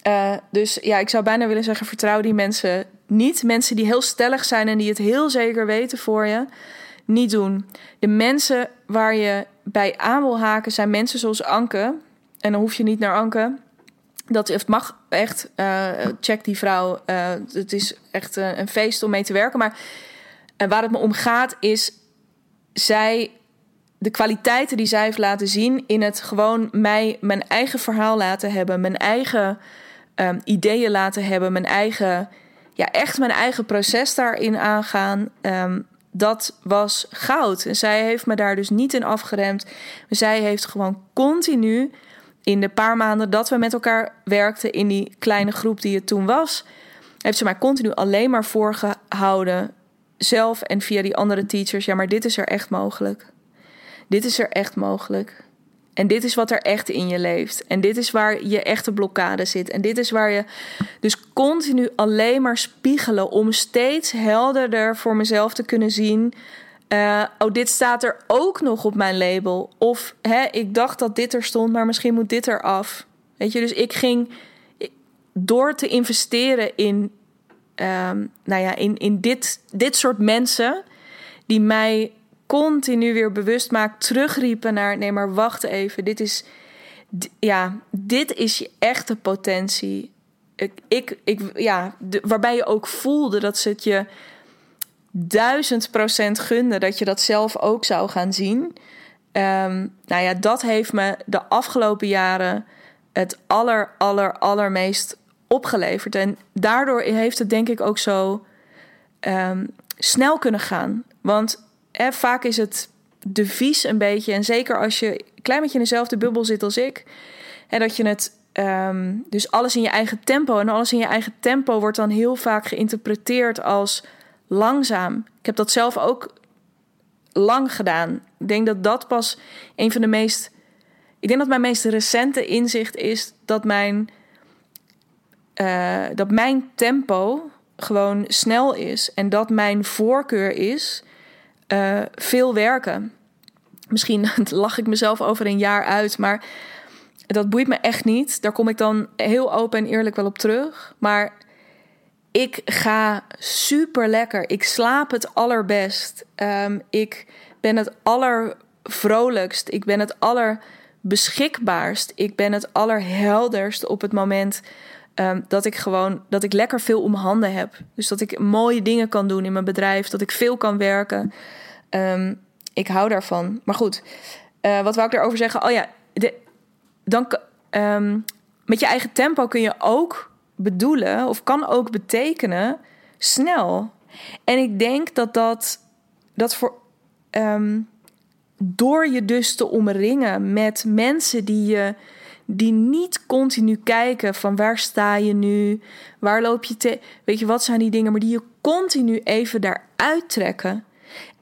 uh, dus ja, ik zou bijna willen zeggen: vertrouw die mensen niet. Mensen die heel stellig zijn en die het heel zeker weten voor je, niet doen. De mensen waar je bij aan wil haken zijn mensen zoals Anke. En dan hoef je niet naar Anke. Dat het mag echt. Uh, check die vrouw. Uh, het is echt uh, een feest om mee te werken. Maar waar het me om gaat is. Zij. De kwaliteiten die zij heeft laten zien. In het gewoon mij mijn eigen verhaal laten hebben. Mijn eigen um, ideeën laten hebben. Mijn eigen. Ja, echt mijn eigen proces daarin aangaan. Um, dat was goud. En zij heeft me daar dus niet in afgeremd. Zij heeft gewoon continu in de paar maanden dat we met elkaar werkten in die kleine groep die het toen was, heeft ze mij continu alleen maar voorgehouden, zelf en via die andere teachers. Ja, maar dit is er echt mogelijk. Dit is er echt mogelijk. En dit is wat er echt in je leeft. En dit is waar je echte blokkade zit. En dit is waar je dus continu alleen maar spiegelen om steeds helderder voor mezelf te kunnen zien uh, oh, dit staat er ook nog op mijn label. Of hè, ik dacht dat dit er stond, maar misschien moet dit eraf. Weet je, dus ik ging door te investeren in, um, nou ja, in, in dit, dit soort mensen die mij continu weer bewust maakt, terugriepen naar nee, maar wacht even, dit is, ja, dit is je echte potentie. Ik, ik, ik ja, waarbij je ook voelde dat ze het je duizend procent gunde dat je dat zelf ook zou gaan zien. Um, nou ja, dat heeft me de afgelopen jaren het aller, aller, allermeest opgeleverd. En daardoor heeft het denk ik ook zo um, snel kunnen gaan. Want vaak is het devies een beetje, en zeker als je een klein beetje in dezelfde bubbel zit als ik, en dat je het ehm, dus alles in je eigen tempo. En alles in je eigen tempo wordt dan heel vaak geïnterpreteerd als langzaam. Ik heb dat zelf ook lang gedaan. Ik denk dat dat pas een van de meest. Ik denk dat mijn meest recente inzicht is dat mijn, uh, dat mijn tempo gewoon snel is. En dat mijn voorkeur is uh, veel werken. Misschien lach ik mezelf over een jaar uit, maar dat boeit me echt niet. Daar kom ik dan heel open en eerlijk wel op terug. Maar ik ga super lekker. Ik slaap het allerbest. Um, ik ben het allervrolijkst. Ik ben het allerbeschikbaarst. Ik ben het allerhelderst op het moment um, dat ik gewoon dat ik lekker veel om handen heb. Dus dat ik mooie dingen kan doen in mijn bedrijf, dat ik veel kan werken. Um, ik hou daarvan. Maar goed, uh, wat wou ik daarover zeggen? Oh ja, de, dan um, met je eigen tempo kun je ook bedoelen of kan ook betekenen snel. En ik denk dat dat, dat voor um, door je dus te omringen met mensen die je die niet continu kijken van waar sta je nu, waar loop je te, weet je wat zijn die dingen, maar die je continu even daaruit trekken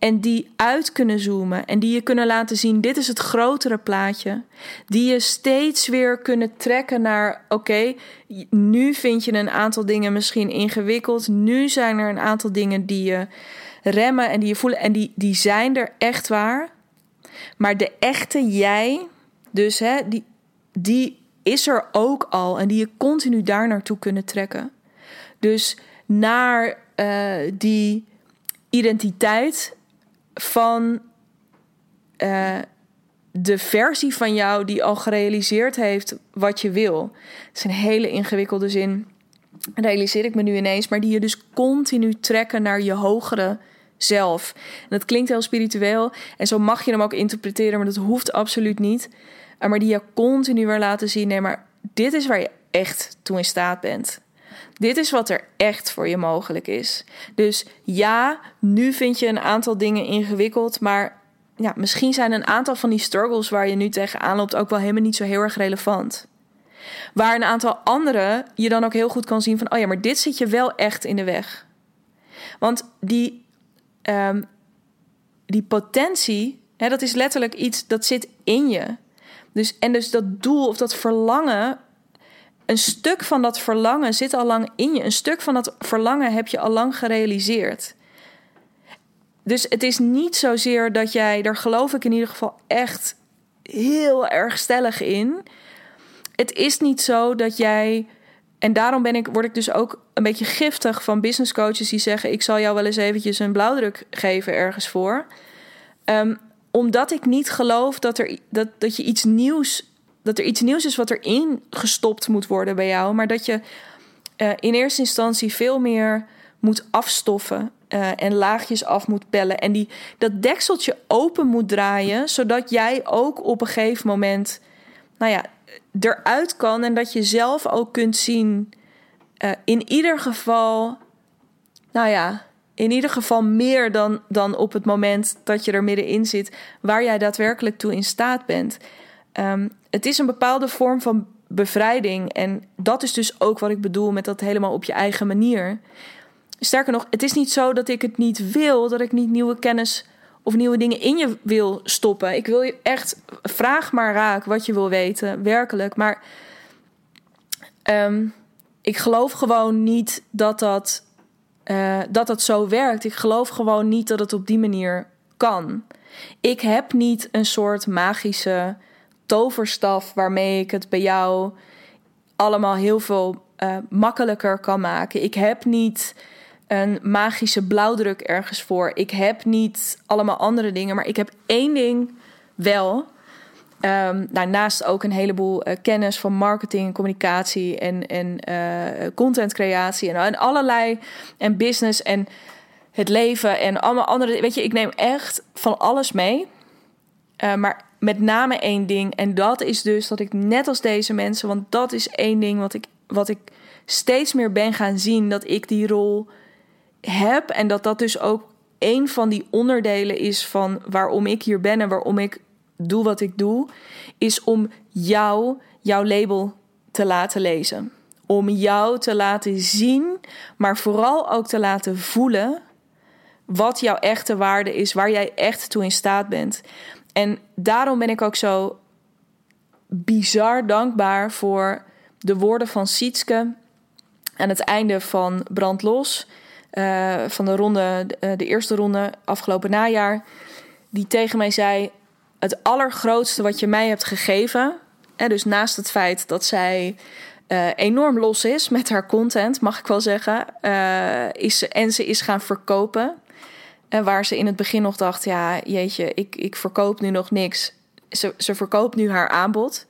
en die uit kunnen zoomen en die je kunnen laten zien dit is het grotere plaatje, die je steeds weer kunnen trekken naar oké, nu vind je een aantal dingen misschien ingewikkeld, nu zijn er een aantal dingen die je remmen en die je voelen. En die, die zijn er echt waar. Maar de echte jij, dus hè, die, die is er ook al. En die je continu daar naartoe kunnen trekken. Dus naar uh, die identiteit van uh, de versie van jou die al gerealiseerd heeft wat je wil. Het is een hele ingewikkelde zin. Realiseer ik me nu ineens, maar die je dus continu trekken naar je hogere zelf. En dat klinkt heel spiritueel en zo mag je hem ook interpreteren, maar dat hoeft absoluut niet. Eh, maar die je continu weer laten zien, nee, maar dit is waar je echt toe in staat bent. Dit is wat er echt voor je mogelijk is. Dus ja, nu vind je een aantal dingen ingewikkeld, maar ja, misschien zijn een aantal van die struggles waar je nu tegenaan loopt ook wel helemaal niet zo heel erg relevant. Waar een aantal andere je dan ook heel goed kan zien van, oh ja, maar dit zit je wel echt in de weg. Want die um, die potentie, hè, dat is letterlijk iets dat zit in je. Dus, en dus dat doel of dat verlangen, een stuk van dat verlangen zit al lang in je. Een stuk van dat verlangen heb je al lang gerealiseerd. Dus het is niet zozeer dat jij, daar geloof ik in ieder geval echt heel erg stellig in. Het is niet zo dat jij en daarom ben ik, word ik dus ook een beetje giftig van business coaches die zeggen: Ik zal jou wel eens eventjes een blauwdruk geven ergens voor. Um, omdat ik niet geloof dat, er, dat, dat je iets nieuws. Dat er iets nieuws is wat erin gestopt moet worden bij jou. Maar dat je uh, in eerste instantie veel meer moet afstoffen. Uh, en laagjes af moet pellen. En die, dat dekseltje open moet draaien. Zodat jij ook op een gegeven moment. Nou ja, eruit kan en dat je zelf ook kunt zien, uh, in ieder geval, nou ja, in ieder geval meer dan, dan op het moment dat je er middenin zit, waar jij daadwerkelijk toe in staat bent. Um, het is een bepaalde vorm van bevrijding en dat is dus ook wat ik bedoel met dat helemaal op je eigen manier. Sterker nog, het is niet zo dat ik het niet wil, dat ik niet nieuwe kennis of nieuwe dingen in je wil stoppen. Ik wil je echt, vraag maar raak wat je wil weten, werkelijk. Maar um, ik geloof gewoon niet dat dat, uh, dat dat zo werkt. Ik geloof gewoon niet dat het op die manier kan. Ik heb niet een soort magische toverstaf waarmee ik het bij jou allemaal heel veel uh, makkelijker kan maken. Ik heb niet een magische blauwdruk ergens voor. Ik heb niet allemaal andere dingen, maar ik heb één ding wel. Um, daarnaast ook een heleboel uh, kennis van marketing communicatie en, en uh, contentcreatie en, en allerlei en business en het leven en allemaal andere. Weet je, ik neem echt van alles mee. Uh, maar met name één ding. En dat is dus dat ik net als deze mensen, want dat is één ding wat ik, wat ik steeds meer ben gaan zien, dat ik die rol heb. En dat dat dus ook een van die onderdelen is van waarom ik hier ben en waarom ik doe wat ik doe. Is om jou, jouw label te laten lezen. Om jou te laten zien, maar vooral ook te laten voelen wat jouw echte waarde is, waar jij echt toe in staat bent. En daarom ben ik ook zo bizar dankbaar voor de woorden van Sietske aan het einde van Brandlos. Uh, van de ronde, de, de eerste ronde afgelopen najaar. Die tegen mij zei: Het allergrootste wat je mij hebt gegeven. Hè, dus naast het feit dat zij uh, enorm los is met haar content, mag ik wel zeggen. Is en ze is gaan verkopen. En waar ze in het begin nog dacht: ja, jeetje, ik, ik verkoop nu nog niks. Ze, ze verkoopt nu haar aanbod.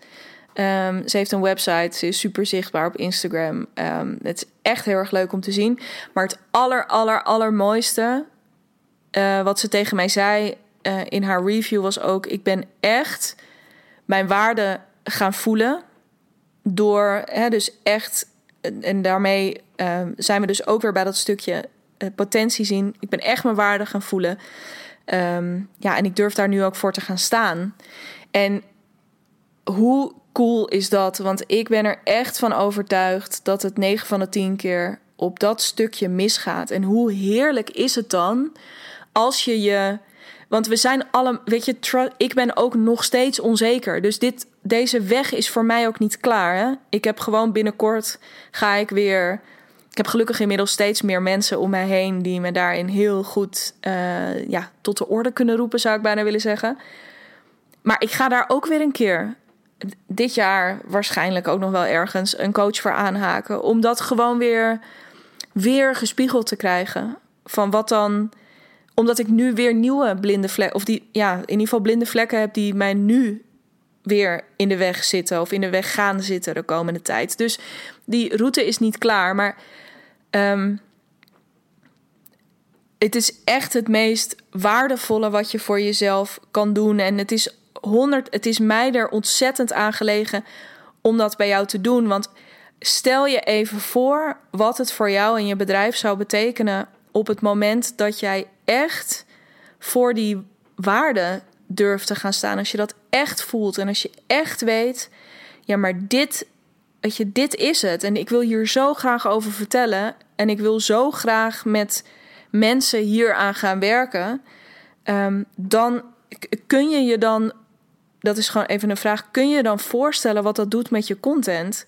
Um, ze heeft een website, ze is super zichtbaar op Instagram. Um, het is echt heel erg leuk om te zien. Maar het aller, aller, allermooiste uh, wat ze tegen mij zei uh, in haar review was ook: ik ben echt mijn waarde gaan voelen door, hè, dus echt, en daarmee uh, zijn we dus ook weer bij dat stukje potentie zien. Ik ben echt mijn waarde gaan voelen. Um, ja, en ik durf daar nu ook voor te gaan staan. En hoe cool is dat? Want ik ben er echt van overtuigd dat het 9 van de 10 keer op dat stukje misgaat. En hoe heerlijk is het dan als je je. Want we zijn alle. Weet je, ik ben ook nog steeds onzeker. Dus dit, deze weg is voor mij ook niet klaar. Hè? Ik heb gewoon binnenkort. Ga ik weer. Ik heb gelukkig inmiddels steeds meer mensen om mij heen die me daarin heel goed uh, ja, tot de orde kunnen roepen, zou ik bijna willen zeggen. Maar ik ga daar ook weer een keer dit jaar waarschijnlijk ook nog wel ergens een coach voor aanhaken. Om dat gewoon weer, weer gespiegeld te krijgen. Van wat dan. Omdat ik nu weer nieuwe blinde vlekken. Of die, ja, in ieder geval blinde vlekken heb die mij nu weer in de weg zitten. Of in de weg gaan zitten de komende tijd. Dus die route is niet klaar. Maar. Um, het is echt het meest waardevolle wat je voor jezelf kan doen. En het is 100, het is mij er ontzettend aan gelegen om dat bij jou te doen. Want stel je even voor wat het voor jou en je bedrijf zou betekenen op het moment dat jij echt voor die waarde durft te gaan staan. Als je dat echt voelt en als je echt weet, ja, maar dit, weet je, dit is het. En ik wil hier zo graag over vertellen. En ik wil zo graag met mensen hier aan gaan werken. Um, dan kun je je dan dat is gewoon even een vraag. Kun je dan voorstellen wat dat doet met je content?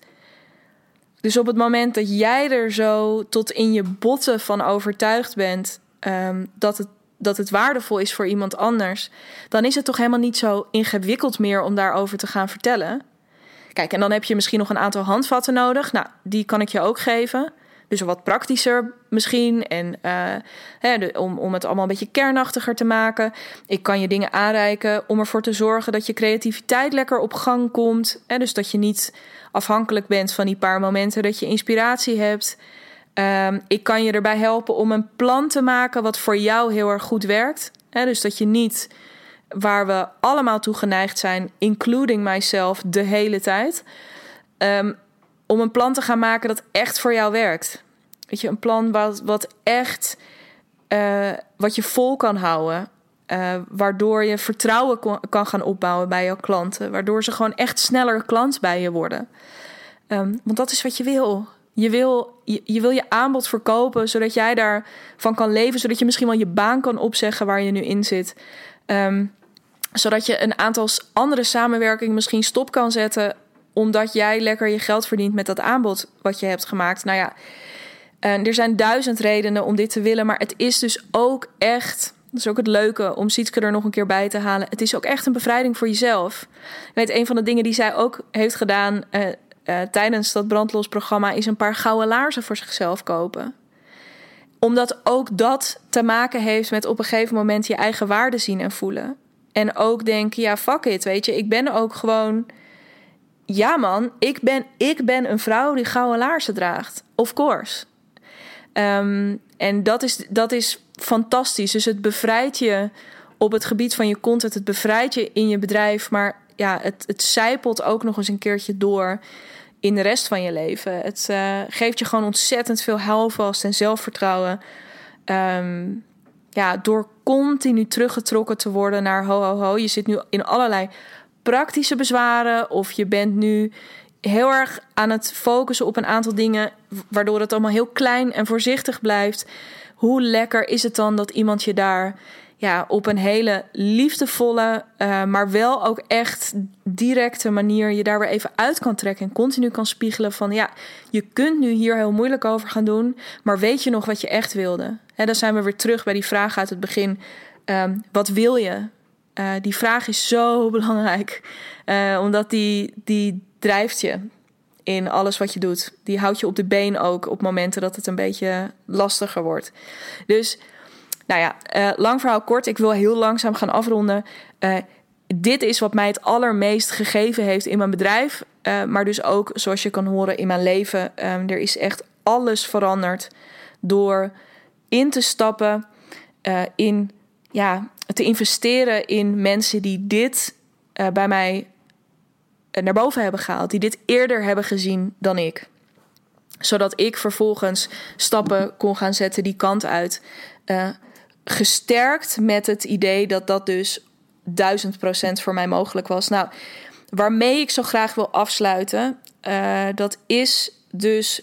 Dus op het moment dat jij er zo tot in je botten van overtuigd bent um, dat, het, dat het waardevol is voor iemand anders, dan is het toch helemaal niet zo ingewikkeld meer om daarover te gaan vertellen. Kijk, en dan heb je misschien nog een aantal handvatten nodig. Nou, die kan ik je ook geven. Dus wat praktischer misschien. En uh, hè, om, om het allemaal een beetje kernachtiger te maken. Ik kan je dingen aanreiken om ervoor te zorgen dat je creativiteit lekker op gang komt. Hè, dus dat je niet afhankelijk bent van die paar momenten dat je inspiratie hebt. Um, ik kan je erbij helpen om een plan te maken wat voor jou heel erg goed werkt. Hè, dus dat je niet waar we allemaal toe geneigd zijn, including myself, de hele tijd. Um, om een plan te gaan maken dat echt voor jou werkt. Weet je, een plan wat, wat echt uh, wat je vol kan houden. Uh, waardoor je vertrouwen kan gaan opbouwen bij jouw klanten. Waardoor ze gewoon echt sneller klant bij je worden. Um, want dat is wat je wil. Je wil je, je wil je aanbod verkopen zodat jij daarvan kan leven. Zodat je misschien wel je baan kan opzeggen waar je nu in zit. Um, zodat je een aantal andere samenwerkingen misschien stop kan zetten omdat jij lekker je geld verdient met dat aanbod wat je hebt gemaakt. Nou ja, en er zijn duizend redenen om dit te willen, maar het is dus ook echt. Dat is ook het leuke om Sietske er nog een keer bij te halen. Het is ook echt een bevrijding voor jezelf. Ik weet, een van de dingen die zij ook heeft gedaan uh, uh, tijdens dat brandlosprogramma is een paar gouden laarzen voor zichzelf kopen omdat ook dat te maken heeft met op een gegeven moment je eigen waarde zien en voelen. En ook denken, ja, fuck it, weet je, ik ben ook gewoon ja man, ik ben, ik ben een vrouw die gouden laarzen draagt. Of course. Um, en dat is, dat is fantastisch. Dus het bevrijdt je op het gebied van je content. Het bevrijdt je in je bedrijf. Maar ja, het, het zijpelt ook nog eens een keertje door in de rest van je leven. Het uh, geeft je gewoon ontzettend veel houvast en zelfvertrouwen. Um, ja, door continu teruggetrokken te worden naar ho, ho, ho. Je zit nu in allerlei praktische bezwaren of je bent nu heel erg aan het focussen op een aantal dingen, waardoor het allemaal heel klein en voorzichtig blijft. Hoe lekker is het dan dat iemand je daar ja, op een hele liefdevolle, uh, maar wel ook echt directe manier je daar weer even uit kan trekken. En continu kan spiegelen van ja, je kunt nu hier heel moeilijk over gaan doen, maar weet je nog wat je echt wilde? En dan zijn we weer terug bij die vraag uit het begin. Um, wat wil je? Uh, die vraag is zo belangrijk, uh, omdat die, die drijft je in alles wat je doet. Die houdt je op de been ook op momenten dat het een beetje lastiger wordt. Dus nou ja, uh, lang verhaal kort. Ik wil heel langzaam gaan afronden. Dit is wat mij het allermeest gegeven heeft in mijn bedrijf. Maar dus ook, zoals je kan horen, in mijn leven. Um, er is echt alles veranderd door in te stappen, in ja, te investeren in mensen die dit bij mij naar boven hebben gehaald. Die dit eerder hebben gezien dan ik zodat ik vervolgens stappen kon gaan zetten die kant uit. Uh, gesterkt met het idee dat dat dus duizend procent voor mij mogelijk was. Nou, waarmee ik zo graag wil afsluiten, dat is dus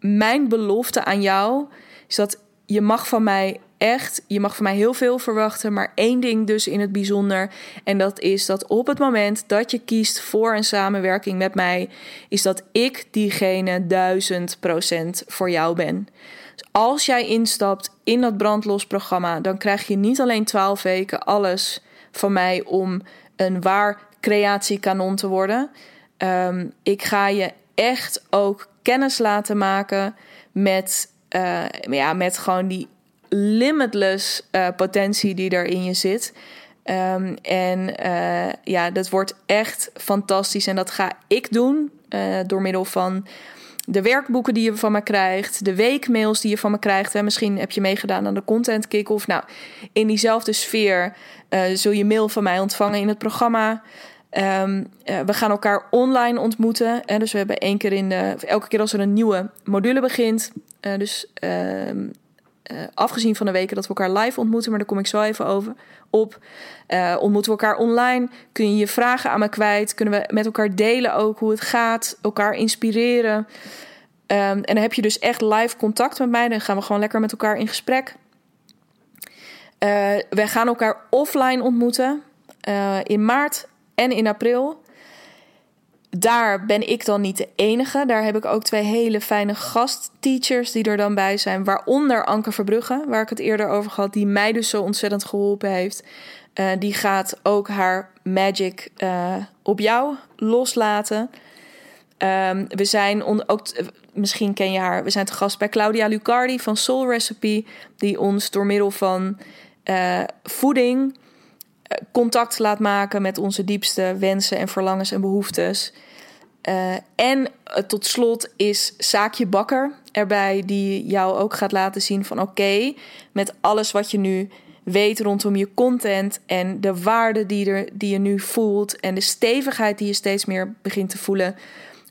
mijn belofte aan jou, is dat je mag van mij echt, je mag van mij heel veel verwachten, maar één ding dus in het bijzonder. En dat is dat op het moment dat je kiest voor een samenwerking met mij, is dat ik diegene duizend procent voor jou ben. Dus als jij instapt in dat brandlos-programma, dan krijg je niet alleen 12 weken alles van mij om een waar creatiekanon te worden. Um, ik ga je echt ook kennis laten maken met, uh, ja, met gewoon die limitless uh, potentie die er in je zit. Um, en uh, ja, dat wordt echt fantastisch. En dat ga ik doen door middel van de werkboeken die je van me krijgt, de weekmails die je van me krijgt. Hè. Misschien heb je meegedaan aan de content kick-off. Nou, in diezelfde sfeer zul je mail van mij ontvangen in het programma. Uh, we gaan elkaar online ontmoeten. Hè. Dus we hebben één keer in de. Elke keer als er een nieuwe module begint. Uh, dus uh, afgezien van de weken dat we elkaar live ontmoeten, maar daar kom ik zo even over op. Uh, ontmoeten we elkaar online? Kun je je vragen aan me kwijt? Kunnen we met elkaar delen ook hoe het gaat? Elkaar inspireren? Um, en dan heb je dus echt live contact met mij. Dan gaan we gewoon lekker met elkaar in gesprek. We gaan elkaar offline ontmoeten in maart en in april. Daar ben ik dan niet de enige. Daar heb ik ook twee hele fijne gastteachers die er dan bij zijn. Waaronder Anke Verbrugge, waar ik het eerder over had, die mij dus zo ontzettend geholpen heeft. Uh, die gaat ook haar magic uh, op jou loslaten. Um, we zijn ook, misschien ken je haar, we zijn te gast bij Claudia Lucardi van Soul Recipe, die ons door middel van uh, voeding contact laat maken met onze diepste wensen en verlangens en behoeftes. Uh, en uh, tot slot is Saakje Bakker erbij, die jou ook gaat laten zien van oké, met alles wat je nu weet rondom je content en de waarde die, er, die je nu voelt en de stevigheid die je steeds meer begint te voelen,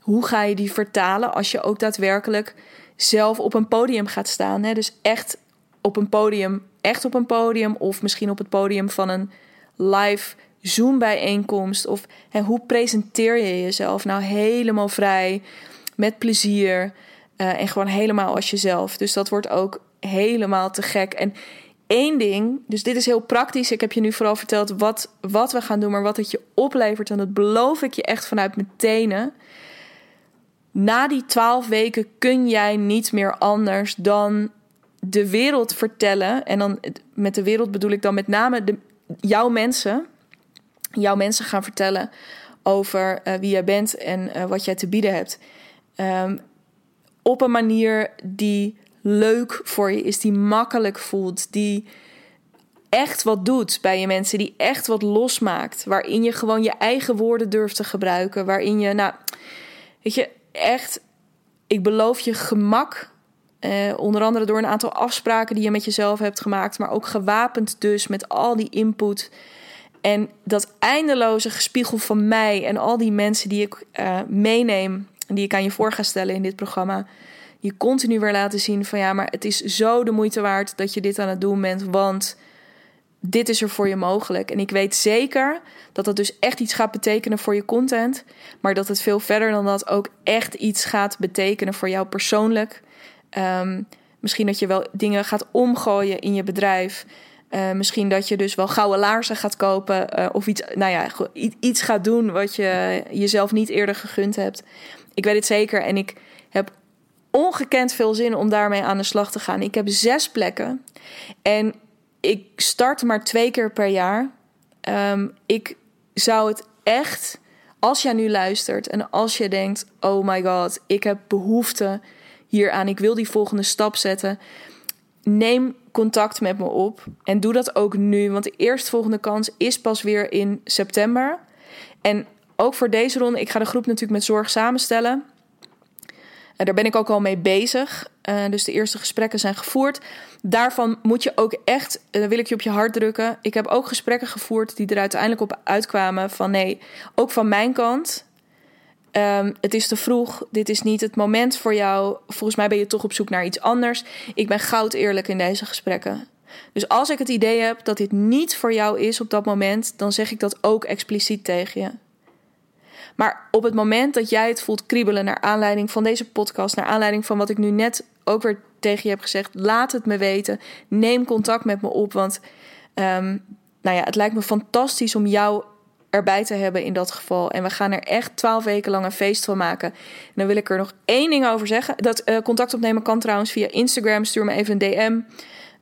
hoe ga je die vertalen als je ook daadwerkelijk zelf op een podium gaat staan? Hè? Dus echt op een podium, echt op een podium of misschien op het podium van een live Zoom-bijeenkomst? Of hè, hoe presenteer je jezelf nou helemaal vrij, met plezier uh, en gewoon helemaal als jezelf? Dus dat wordt ook helemaal te gek. En één ding, dus dit is heel praktisch. Ik heb je nu vooral verteld wat, wat we gaan doen, maar wat het je oplevert. En dat beloof ik je echt vanuit mijn tenen. Na die twaalf weken kun jij niet meer anders dan de wereld vertellen. En dan met de wereld bedoel ik dan met name de, jouw mensen jouw mensen gaan vertellen over uh, wie jij bent en uh, wat jij te bieden hebt. Um, op een manier die leuk voor je is, die makkelijk voelt, die echt wat doet bij je mensen, die echt wat losmaakt, waarin je gewoon je eigen woorden durft te gebruiken, waarin je, nou, weet je, echt, ik beloof je gemak. Uh, onder andere door een aantal afspraken die je met jezelf hebt gemaakt, maar ook gewapend dus met al die input en dat eindeloze gespiegel van mij en al die mensen die ik uh, meeneem, die ik aan je voor ga stellen in dit programma, je continu weer laten zien van ja, maar het is zo de moeite waard dat je dit aan het doen bent, want dit is er voor je mogelijk. En ik weet zeker dat dat dus echt iets gaat betekenen voor je content. Maar dat het veel verder dan dat ook echt iets gaat betekenen voor jou persoonlijk. Ehm, misschien dat je wel dingen gaat omgooien in je bedrijf. Uh, misschien dat je dus wel gouden laarzen gaat kopen. Uh, of iets, nou ja, iets gaat doen wat je jezelf niet eerder gegund hebt. Ik weet het zeker. En ik heb ongekend veel zin om daarmee aan de slag te gaan. Ik heb zes plekken. En ik start maar twee keer per jaar. Um, ik zou het echt, als jij nu luistert en als je denkt: oh my god, ik heb behoefte hieraan, ik wil die volgende stap zetten. Neem contact met me op en doe dat ook nu, want de eerstvolgende kans is pas weer in september. En ook voor deze ronde, ik ga de groep natuurlijk met zorg samenstellen. En daar ben ik ook al mee bezig. Uh, dus de eerste gesprekken zijn gevoerd. Daarvan moet je ook echt, uh, wil ik je op je hart drukken. Ik heb ook gesprekken gevoerd die er uiteindelijk op uitkwamen van nee, ook van mijn kant. Um, het is te vroeg. Dit is niet het moment voor jou. Volgens mij ben je toch op zoek naar iets anders. Ik ben goud eerlijk in deze gesprekken. Dus als ik het idee heb dat dit niet voor jou is op dat moment, dan zeg ik dat ook expliciet tegen je. Maar op het moment dat jij het voelt kriebelen naar aanleiding van deze podcast, naar aanleiding van wat ik nu net ook weer tegen je heb gezegd, laat het me weten. Neem contact met me op, want um, nou ja, het lijkt me fantastisch om jou erbij te hebben in dat geval. En we gaan er echt twaalf weken lang een feest van maken. En dan wil ik er nog één ding over zeggen. Dat uh, contact opnemen kan trouwens via Instagram. Stuur me even een DM.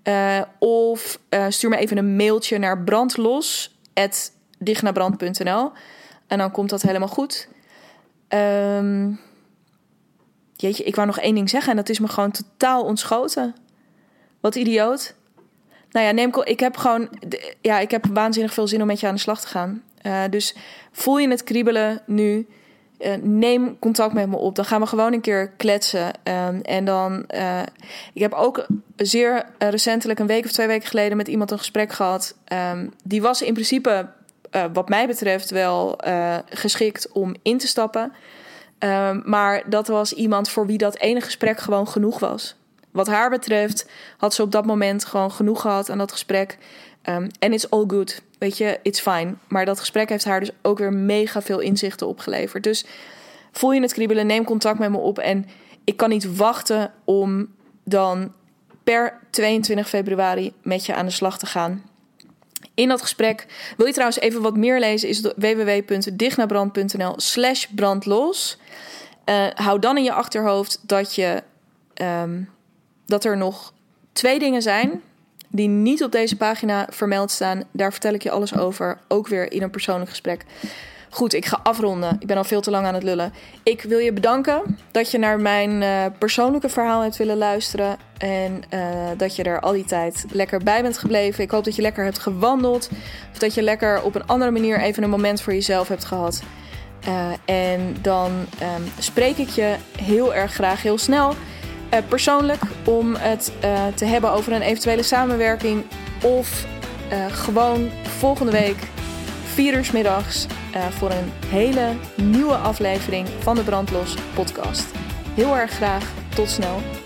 Uh, of uh, stuur me even een mailtje naar brandlos.dignabrand.nl En dan komt dat helemaal goed. Um, jeetje, ik wou nog één ding zeggen en dat is me gewoon totaal ontschoten. Wat idioot. Nou ja, neem, ik heb gewoon, ja, ik heb waanzinnig veel zin om met je aan de slag te gaan. Uh, dus voel je het kriebelen nu? Uh, neem contact met me op. Dan gaan we gewoon een keer kletsen. Um, en dan. Uh, ik heb ook zeer recentelijk, een week of twee weken geleden, met iemand een gesprek gehad. Um, die was in principe, wat mij betreft, wel geschikt om in te stappen. Um, maar dat was iemand voor wie dat ene gesprek gewoon genoeg was. Wat haar betreft had ze op dat moment gewoon genoeg gehad aan dat gesprek. Um, en it's all good. Weet je, it's fine. Maar dat gesprek heeft haar dus ook weer mega veel inzichten opgeleverd. Dus voel je het kriebelen, neem contact met me op. En ik kan niet wachten om dan per 22 februari met je aan de slag te gaan. In dat gesprek wil je trouwens even wat meer lezen, is www.dignabrand.nl slash brandlos. Uh, hou dan in je achterhoofd dat, je, um, dat er nog twee dingen zijn die niet op deze pagina vermeld staan. Daar vertel ik je alles over, ook weer in een persoonlijk gesprek. Goed, ik ga afronden. Ik ben al veel te lang aan het lullen. Ik wil je bedanken dat je naar mijn uh, persoonlijke verhaal hebt willen luisteren. En uh, dat je er al die tijd lekker bij bent gebleven. Ik hoop dat je lekker hebt gewandeld. Of dat je lekker op een andere manier even een moment voor jezelf hebt gehad. Uh, en dan um, spreek ik je heel erg graag heel snel persoonlijk om het te hebben over een eventuele samenwerking. Of gewoon volgende week, vier uur middags voor een hele nieuwe aflevering van de Brandlos podcast. Heel erg graag. Tot snel.